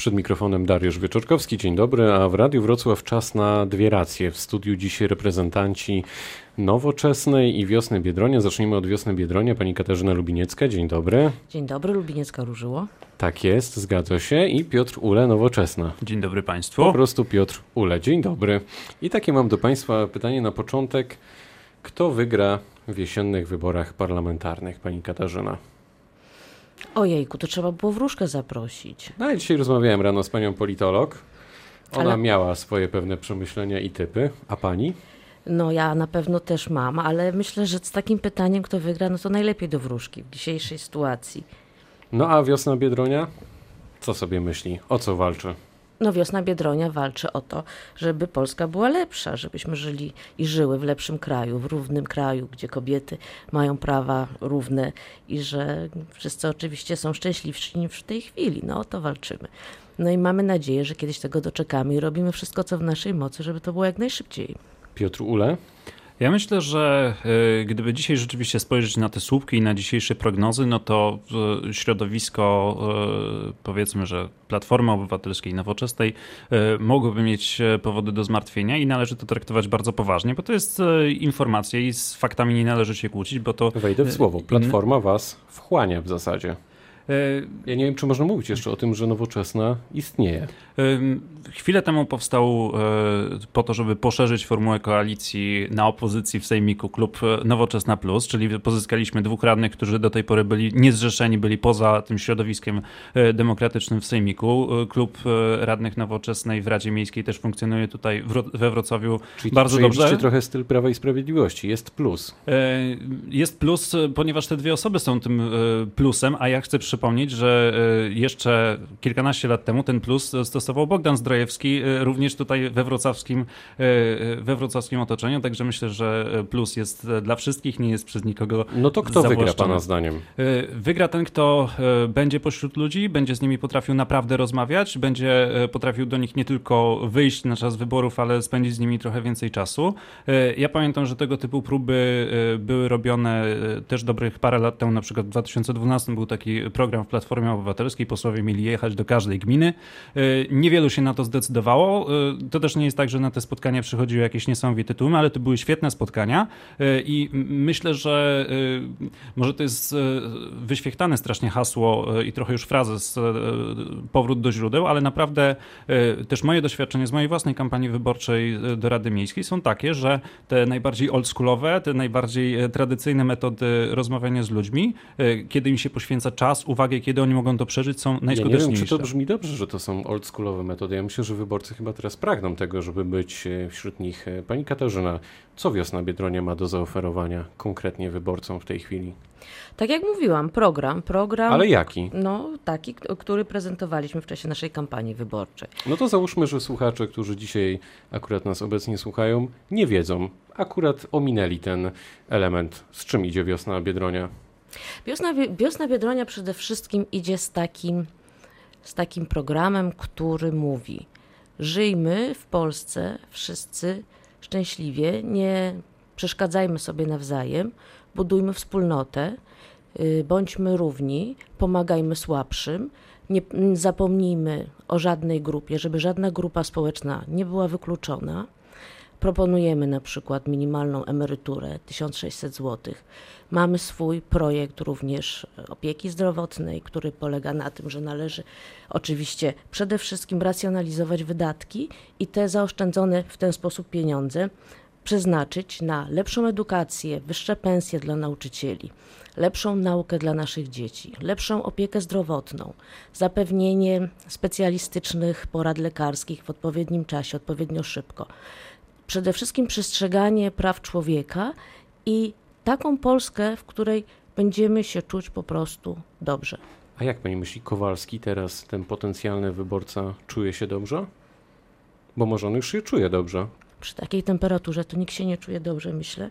Przed mikrofonem Dariusz Wieczorkowski, dzień dobry, a w Radiu Wrocław czas na dwie racje. W studiu dzisiaj reprezentanci Nowoczesnej i Wiosny Biedronia. Zacznijmy od Wiosny Biedronia. Pani Katarzyna Lubiniecka, dzień dobry. Dzień dobry, Lubiniecka Różyło. Tak jest, zgadza się. I Piotr Ule, Nowoczesna. Dzień dobry Państwu. Po prostu Piotr Ule, dzień dobry. I takie mam do Państwa pytanie na początek. Kto wygra w jesiennych wyborach parlamentarnych, Pani Katarzyna? Ojejku, to trzeba było wróżkę zaprosić. No ja dzisiaj rozmawiałem rano z panią politolog. Ona Ale- miała swoje pewne przemyślenia i typy. A pani? No ja na pewno też mam, ale myślę, że z takim pytaniem, kto wygra, no to najlepiej do wróżki w dzisiejszej sytuacji. No a wiosna Biedronia? Co sobie myśli? O co walczy? No wiosna Biedronia walczy o to, żeby Polska była lepsza, żebyśmy żyli i żyły w lepszym kraju, w równym kraju, gdzie kobiety mają prawa równe i że wszyscy oczywiście są szczęśliwsi niż w tej chwili. No o to walczymy. No i mamy nadzieję, że kiedyś tego doczekamy i robimy wszystko, co w naszej mocy, żeby to było jak najszybciej. Piotr Ule? Ja myślę, że y, gdyby dzisiaj rzeczywiście spojrzeć na te słupki i na dzisiejsze prognozy, no to y, środowisko, y, powiedzmy, że Platformy Obywatelskiej, Nowoczesnej, y, mogłoby mieć powody do zmartwienia i należy to traktować bardzo poważnie, bo to jest informacja i z faktami nie należy się kłócić, bo to Wejdę w słowo. Platforma was wchłania w zasadzie. Y, Ja nie wiem, czy można mówić jeszcze o tym, że nowoczesna istnieje. Chwilę temu powstał e, po to, żeby poszerzyć formułę koalicji na opozycji w Sejmiku klub e, Nowoczesna Plus, czyli pozyskaliśmy dwóch radnych, którzy do tej pory byli niezrzeszeni, byli poza tym środowiskiem e, demokratycznym w Sejmiku. E, Klub e, radnych Nowoczesnej w Radzie Miejskiej też funkcjonuje tutaj we Wrocławiu Czyli bardzo dobrze. trochę styl Prawa i Sprawiedliwości. Jest plus. E, Jest plus, e, ponieważ te dwie osoby są tym e, plusem, a ja chcę przypomnieć, że e, jeszcze kilkanaście lat temu ten plus stosował Bogdan Zdrojewski, e, również tutaj we wrocławskim, e, we wrocławskim otoczeniu, także myślę, że plus jest dla wszystkich, nie jest przez nikogo No to kto wygra pana zdaniem? Wygra ten, kto będzie pośród ludzi, będzie z nimi potrafił naprawdę rozmawiać, będzie potrafił do nich nie tylko wyjść na czas wyborów, ale spędzić z nimi trochę więcej czasu. Ja pamiętam, że tego typu próby były robione też dobrych parę lat temu, na przykład w 2012 był taki program w Platformie Obywatelskiej, posłowie mieli jechać do każdej gminy. E, Niewielu się na to zdecydowało. E, To też nie jest tak, że na te spotkania przychodziły jakieś niesamowite tłumy, ale to były świetne spotkania E, i myślę, że może to jest wyświechtane strasznie hasło i trochę już frazes powrót do źródeł, ale naprawdę też moje doświadczenie z mojej własnej kampanii wyborczej do Rady Miejskiej są takie, że te najbardziej oldschoolowe, te najbardziej tradycyjne metody rozmawiania z ludźmi, kiedy im się poświęca czas, uwagę, kiedy oni mogą to przeżyć, są Ja nie wiem, najskuteczniejsze. czy to brzmi dobrze, że to są oldschoolowe metody. Ja myślę, że wyborcy chyba teraz pragną tego, żeby być e, wśród nich. E, Pani Katarzyna, co Wiosna Biedronia ma do zaoferowania konkretnie wyborcom w tej chwili? Tak jak mówiłam, program, program. Ale jaki? No, taki, który prezentowaliśmy w czasie naszej kampanii wyborczej. No to załóżmy, że słuchacze, którzy dzisiaj akurat nas obecnie słuchają, nie wiedzą. Akurat ominęli ten element. Z czym idzie Wiosna Biedronia? Wiosna, Wi- Wiosna Biedronia przede wszystkim idzie z takim, z takim programem, który mówi: żyjmy w Polsce wszyscy szczęśliwie, nie przeszkadzajmy sobie nawzajem, budujmy wspólnotę, y, bądźmy równi, pomagajmy słabszym, nie zapomnijmy o żadnej grupie, żeby żadna grupa społeczna nie była wykluczona. Proponujemy na przykład minimalną emeryturę 1600 zł. Mamy swój projekt również opieki zdrowotnej, który polega na tym, że należy oczywiście przede wszystkim racjonalizować wydatki i te zaoszczędzone w ten sposób pieniądze przeznaczyć na lepszą edukację, wyższe pensje dla nauczycieli, lepszą naukę dla naszych dzieci, lepszą opiekę zdrowotną, zapewnienie specjalistycznych porad lekarskich w odpowiednim czasie, odpowiednio szybko. Przede wszystkim przestrzeganie praw człowieka i taką Polskę, w której będziemy się czuć po prostu dobrze. A jak pani myśli, Kowalski teraz, ten potencjalny wyborca, czuje się dobrze? Bo może on już się czuje dobrze. Przy takiej temperaturze to nikt się nie czuje dobrze, myślę.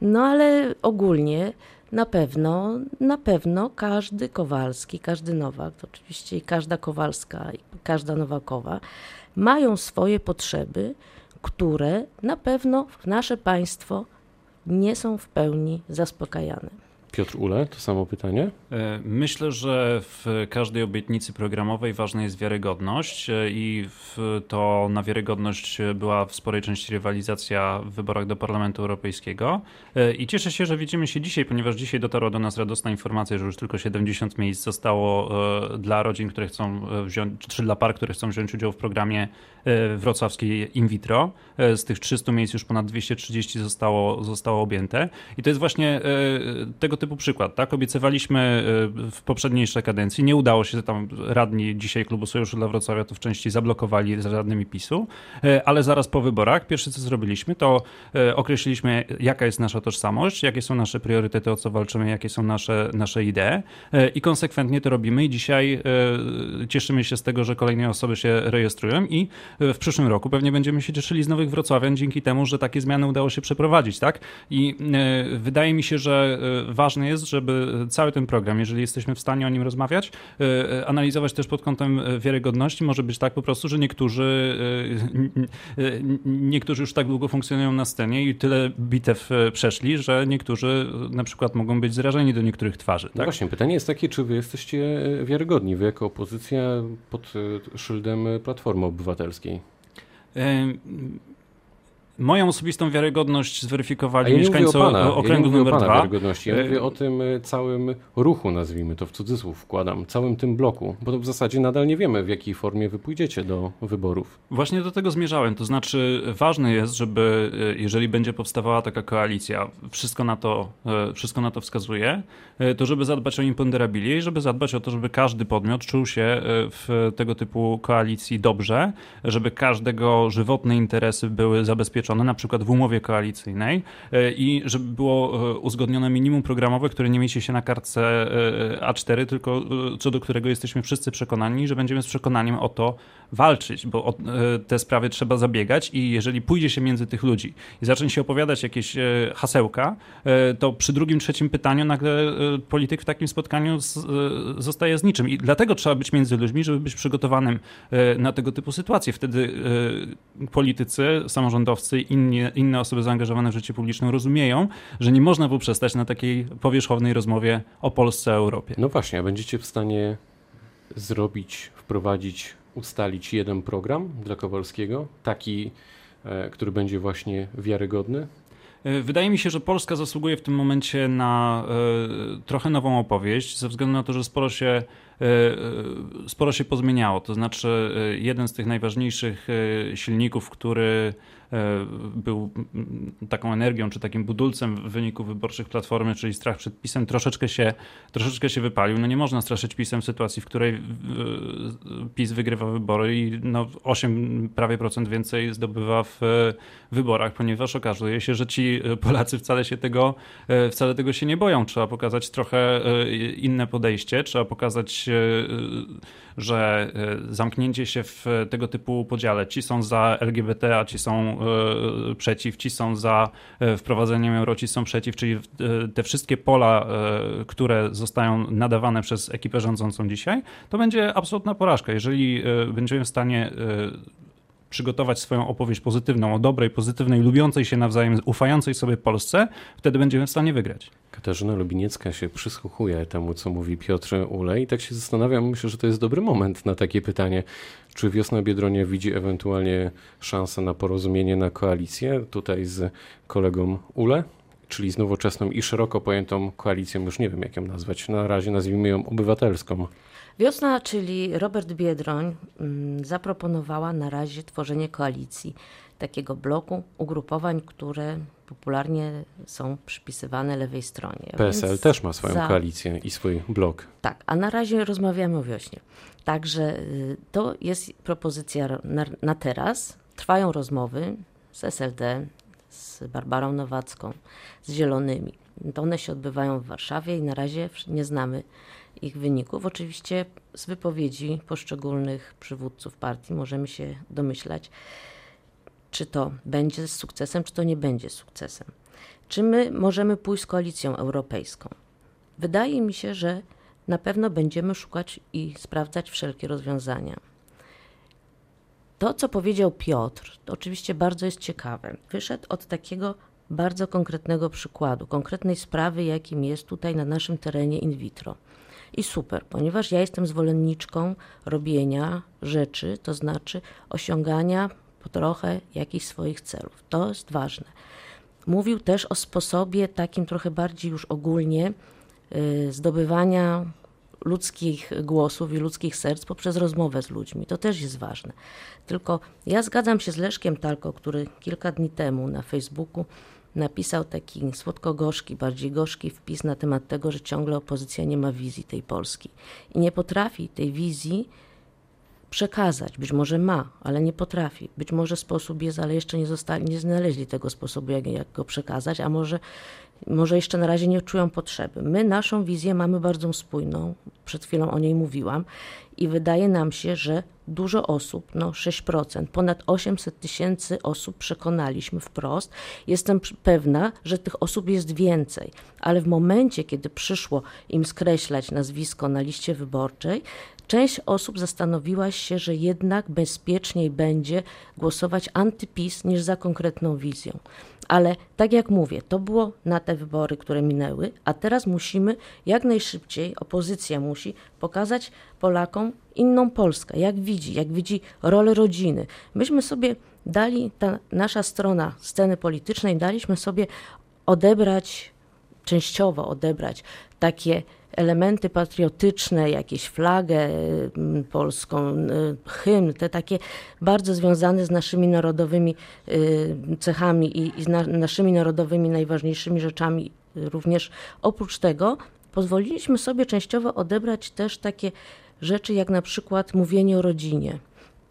No ale ogólnie na pewno, na pewno każdy Kowalski, każdy Nowak, to oczywiście i każda Kowalska, i każda Nowakowa mają swoje potrzeby, które na pewno w nasze państwo nie są w pełni zaspokajane. Piotr Ule, to samo pytanie. E, myślę, że w każdej obietnicy programowej ważna jest wiarygodność e, i to na wiarygodność była w sporej części rywalizacja w wyborach do Parlamentu Europejskiego. E, I cieszę się, że widzimy się dzisiaj, ponieważ dzisiaj dotarła do nas radosna informacja, że już tylko 70 miejsc zostało dla rodzin, które chcą wziąć, czy dla par, które chcą wziąć udział w programie wrocławskiej in vitro. Z tych 300 miejsc już ponad 230 zostało, zostało objęte. I to jest właśnie tego typu przykład, tak? Obiecywaliśmy e, w poprzedniejszej kadencji, nie udało się, tam radni dzisiaj Klubu Sojuszu dla Wrocławia to w części zablokowali z radnymi PiSu, e, ale zaraz po wyborach pierwsze co zrobiliśmy, to e, określiliśmy jaka jest nasza tożsamość, jakie są nasze priorytety, o co walczymy, jakie są nasze, nasze idee i konsekwentnie to robimy i dzisiaj cieszymy się z tego, że kolejne osoby się rejestrują i w przyszłym roku pewnie będziemy się cieszyli z nowych wrocławian dzięki temu, że takie zmiany udało się przeprowadzić, tak? I wydaje mi się, że ważne jest, żeby cały ten program, jeżeli jesteśmy w stanie o nim rozmawiać, e, e, analizować też pod kątem e, wiarygodności, może być tak po prostu, że niektórzy, niektórzy już tak długo funkcjonują na scenie i tyle bitew przeszli, że niektórzy na przykład mogą być zrażeni do niektórych twarzy. No tak? No właśnie, pytanie jest takie, czy wy jesteście wiarygodni, wy jako opozycja pod szyldem Platformy Obywatelskiej? Moją osobistą wiarygodność zweryfikowali ja mieszkańcy pana, okręgu ja numer dwa. Wiarygodności. Ja e, mówię o tym e, całym ruchu, nazwijmy to w cudzysłów wkładam, całym tym bloku, bo w zasadzie nadal nie wiemy, w jakiej formie wy pójdziecie do wyborów. Właśnie do tego zmierzałem. To znaczy, ważne jest, żeby e, jeżeli będzie powstawała taka koalicja, wszystko na to, wszystko na to wskazuje, to żeby zadbać o imponderabilię i żeby zadbać o to, żeby każdy podmiot czuł się w tego typu koalicji dobrze, żeby każdego żywotne interesy były zabezpieczone zabezpieczone, na przykład w umowie koalicyjnej e, i żeby było e, uzgodnione minimum programowe, które nie mieści się na kartce e, A4, tylko co do którego jesteśmy wszyscy przekonani, że będziemy z przekonaniem o to walczyć, bo o te sprawy trzeba zabiegać i jeżeli pójdzie się między tych ludzi i zacznie się opowiadać jakieś hasełka, to przy drugim, trzecim pytaniu nagle polityk w takim spotkaniu zostaje z niczym. I dlatego trzeba być między ludźmi, żeby być przygotowanym na tego typu sytuacje. Wtedy politycy, samorządowcy inni, inne osoby zaangażowane w życie publiczne rozumieją, że nie można poprzestać na takiej powierzchownej rozmowie o Polsce, Europie. No właśnie, a będziecie w stanie zrobić, wprowadzić, ustalić jeden program dla Kowalskiego, taki, e, który będzie właśnie wiarygodny? E, wydaje mi się, że Polska zasługuje w tym momencie na e, trochę nową opowieść, ze względu na to, że sporo się sporo się pozmieniało. To znaczy, jeden z tych najważniejszych silników, który E, był taką energią, czy takim budulcem w wyniku wyborczych Platformy, czyli strach przed PiSem, troszeczkę się, troszeczkę się wypalił. No nie można straszyć PiSem w sytuacji, w której e, PiS wygrywa wybory i no 8 prawie procent więcej zdobywa w wyborach, ponieważ okazuje się, że ci Polacy wcale się tego, e, wcale tego się nie boją. Trzeba pokazać trochę inne podejście, trzeba pokazać, że zamknięcie się w tego typu podziale, ci są za LGBT, a ci są E, przeciw, ci są za wprowadzeniem euro, ci są przeciw, czyli te wszystkie pola, które zostają nadawane przez ekipę rządzącą dzisiaj, to będzie absolutna porażka. Jeżeli będziemy w stanie przygotować swoją opowieść pozytywną, o dobrej, pozytywnej, lubiącej się nawzajem, ufającej sobie Polsce, wtedy będziemy w stanie wygrać. Katarzyna Lubiniecka się przysłuchuje temu, co mówi Piotr Ule i tak się zastanawiam, myślę, że to jest dobry moment na takie pytanie, czy Wiosna Biedronia widzi ewentualnie szansę na porozumienie, na koalicję tutaj z kolegą Ule? czyli z nowoczesną i szeroko pojętą koalicją, już nie wiem jak ją nazwać, na razie nazwijmy ją obywatelską. Wiosna, czyli Robert Biedroń, mm, zaproponowała na razie tworzenie koalicji, takiego bloku ugrupowań, które popularnie są przypisywane lewej stronie. PSL Więc też ma swoją za... koalicję i swój blok. Tak, a na razie rozmawiamy o wiośnie. Także y, to jest propozycja na, na teraz. Trwają rozmowy z SLD, z Barbarą Nowacką, z Zielonymi. To one się odbywają w Warszawie i na razie nie znamy ich wyników. Oczywiście z wypowiedzi poszczególnych przywódców partii możemy się domyślać, czy to będzie sukcesem, czy to nie będzie sukcesem. Czy my możemy pójść z koalicją europejską? Wydaje mi się, że na pewno będziemy szukać i sprawdzać wszelkie rozwiązania. To, co powiedział Piotr, oczywiście bardzo jest ciekawe. Wyszedł od takiego bardzo konkretnego przykładu, konkretnej sprawy, jakim jest tutaj na naszym terenie in vitro. I super, ponieważ ja jestem zwolenniczką robienia rzeczy, to znaczy osiągania po trochę jakichś swoich celów. To jest ważne. Mówił też o sposobie takim trochę bardziej już ogólnie y, zdobywania ludzkich głosów i ludzkich serc poprzez rozmowę z ludźmi. To też jest ważne. Tylko ja zgadzam się z Leszkiem Talko, który kilka dni temu na Facebooku napisał taki słodko-gorzki, bardziej gorzki wpis na temat tego, że ciągle opozycja nie ma wizji tej Polski i nie potrafi tej wizji przekazać. Być może ma, ale nie potrafi. Być może sposób jest, ale jeszcze nie, zostali, nie znaleźli tego sposobu, jak, jak go przekazać, a może, może jeszcze na razie nie czują potrzeby. My naszą wizję mamy bardzo spójną, przed chwilą o niej mówiłam i wydaje nam się, że dużo osób, no 6%, ponad 800 tysięcy osób przekonaliśmy wprost. Jestem pewna, że tych osób jest więcej, ale w momencie, kiedy przyszło im skreślać nazwisko na liście wyborczej, część osób zastanowiła się, że jednak bezpieczniej będzie głosować antypis niż za konkretną wizją. Ale tak jak mówię, to było na te wybory, które minęły, a teraz musimy jak najszybciej, opozycja musi pokazać Polakom inną Polskę, jak widzi, jak widzi rolę rodziny. Myśmy sobie dali, ta nasza strona sceny politycznej, daliśmy sobie odebrać, częściowo odebrać takie elementy patriotyczne, jakieś flagę mm, polską, y, hymn, te takie bardzo związane z naszymi narodowymi y, cechami i, z naszymi narodowymi najważniejszymi rzeczami również. Oprócz tego pozwoliliśmy sobie częściowo odebrać też takie rzeczy jak na przykład mówienie o rodzinie.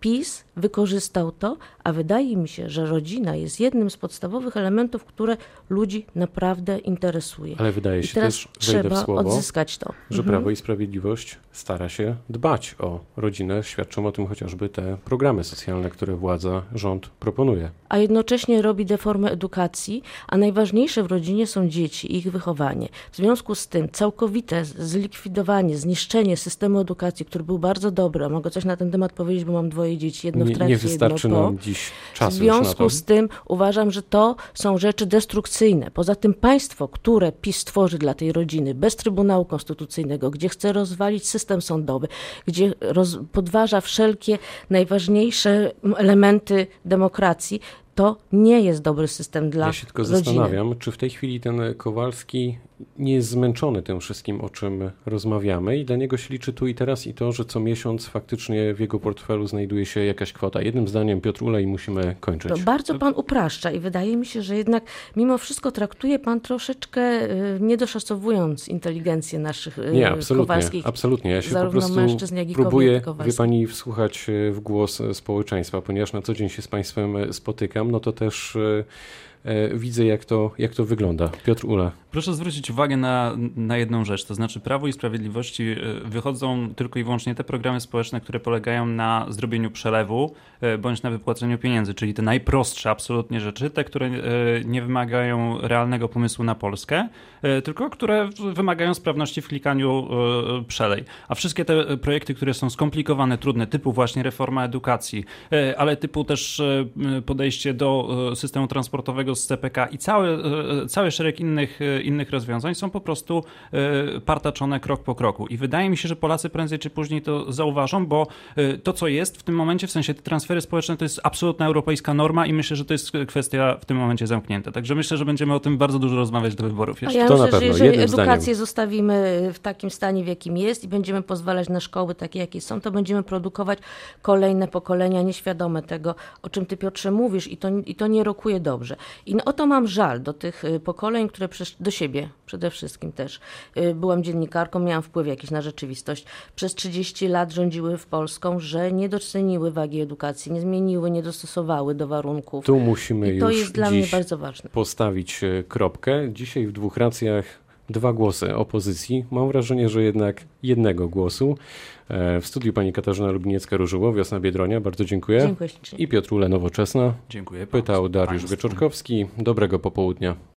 PiS wykorzystał to, a wydaje mi się, że rodzina jest jednym z podstawowych elementów, które ludzi naprawdę interesuje. Ale wydaje się też, trzeba słowo, odzyskać to. Że mhm. Prawo i Sprawiedliwość stara się dbać o rodzinę. Świadczą o tym chociażby te programy socjalne, które władza, rząd proponuje. A jednocześnie robi deformę edukacji, a najważniejsze w rodzinie są dzieci i ich wychowanie. W związku z tym całkowite zlikwidowanie, zniszczenie systemu edukacji, który był bardzo dobry, a mogę coś na ten temat powiedzieć, bo mam dwoje dzieci, jedno w trakcie, nie wystarczy jedno nam dziś czasu W związku z tym uważam, że to są rzeczy destrukcyjne. Poza tym państwo, które PiS tworzy dla tej rodziny, bez Trybunału Konstytucyjnego, gdzie chce rozwalić system sądowy, gdzie roz, podważa wszelkie najważniejsze elementy demokracji, to nie jest dobry system dla Ja się tylko rodziny. zastanawiam, czy w tej chwili ten Kowalski nie jest zmęczony tym wszystkim, o czym rozmawiamy i dla niego się liczy tu i teraz i to, że co miesiąc faktycznie w jego portfelu znajduje się jakaś kwota. Jednym zdaniem Piotr Ulej musimy kończyć. To bardzo pan upraszcza i wydaje mi się, że jednak mimo wszystko traktuje pan troszeczkę y, niedoszacowując inteligencję naszych y, Nie, absolutnie, Kowalskich. absolutnie. Ja się po prostu mężczyzn, jak i próbuję, wie pani, wsłuchać w głos społeczeństwa, ponieważ na co dzień się z państwem spotykam, no to też E, widzę, jak to, jak to wygląda. Piotr Ula. Proszę zwrócić uwagę na, na jedną rzecz, to znaczy Prawo i Sprawiedliwości e, wychodzą tylko i wyłącznie te programy społeczne, które polegają na zrobieniu przelewu e, bądź na wypłaceniu pieniędzy, czyli te najprostsze absolutnie rzeczy, te, które nie wymagają realnego pomysłu na Polskę, tylko które wymagają sprawności w klikaniu przelej. A wszystkie te projekty, które są skomplikowane, trudne, typu właśnie reforma edukacji, ale typu też podejście do systemu transportowego z CPK i cały, e, cały szereg innych, e, innych rozwiązań są po prostu e, partaczone krok po kroku. I wydaje mi się, że Polacy prędzej czy później to zauważą, bo to, co jest w tym momencie, w sensie te transfery społeczne, to jest absolutna europejska norma i myślę, że to jest kwestia w tym momencie zamknięta. Także myślę, że będziemy o tym bardzo dużo rozmawiać do wyborów jeszcze. A ja to myślę, na pewno. że jeżeli Jednym edukację zdaniem. zostawimy w takim stanie, w jakim jest i będziemy pozwalać na szkoły takie, jakie są, to będziemy produkować kolejne pokolenia nieświadome tego, o czym ty Piotrze mówisz i to, i to nie rokuje dobrze. I no, o to mam żal do tych y, pokoleń, które do siebie przede wszystkim też. Y, byłam dziennikarką, miałam wpływ jakiś na rzeczywistość. Przez 30 lat rządziły w Polską, że nie doceniły wagi edukacji, nie zmieniły, nie dostosowały do warunków. Tu musimy I to już jest dla mnie bardzo ważne. postawić e, kropkę. Dzisiaj w dwóch racjach dwa głosy opozycji. Mam wrażenie, że jednak jednego głosu. E, w studiu pani Katarzyna Lubiniecka-Różyło, Wiosna Biedronia, bardzo dziękuję. Dziękuję ślicznie. I Piotr Ule, Nowoczesna. Dziękuję. Pytał Dariusz Państwu. Wieczorkowski. Dobrego popołudnia.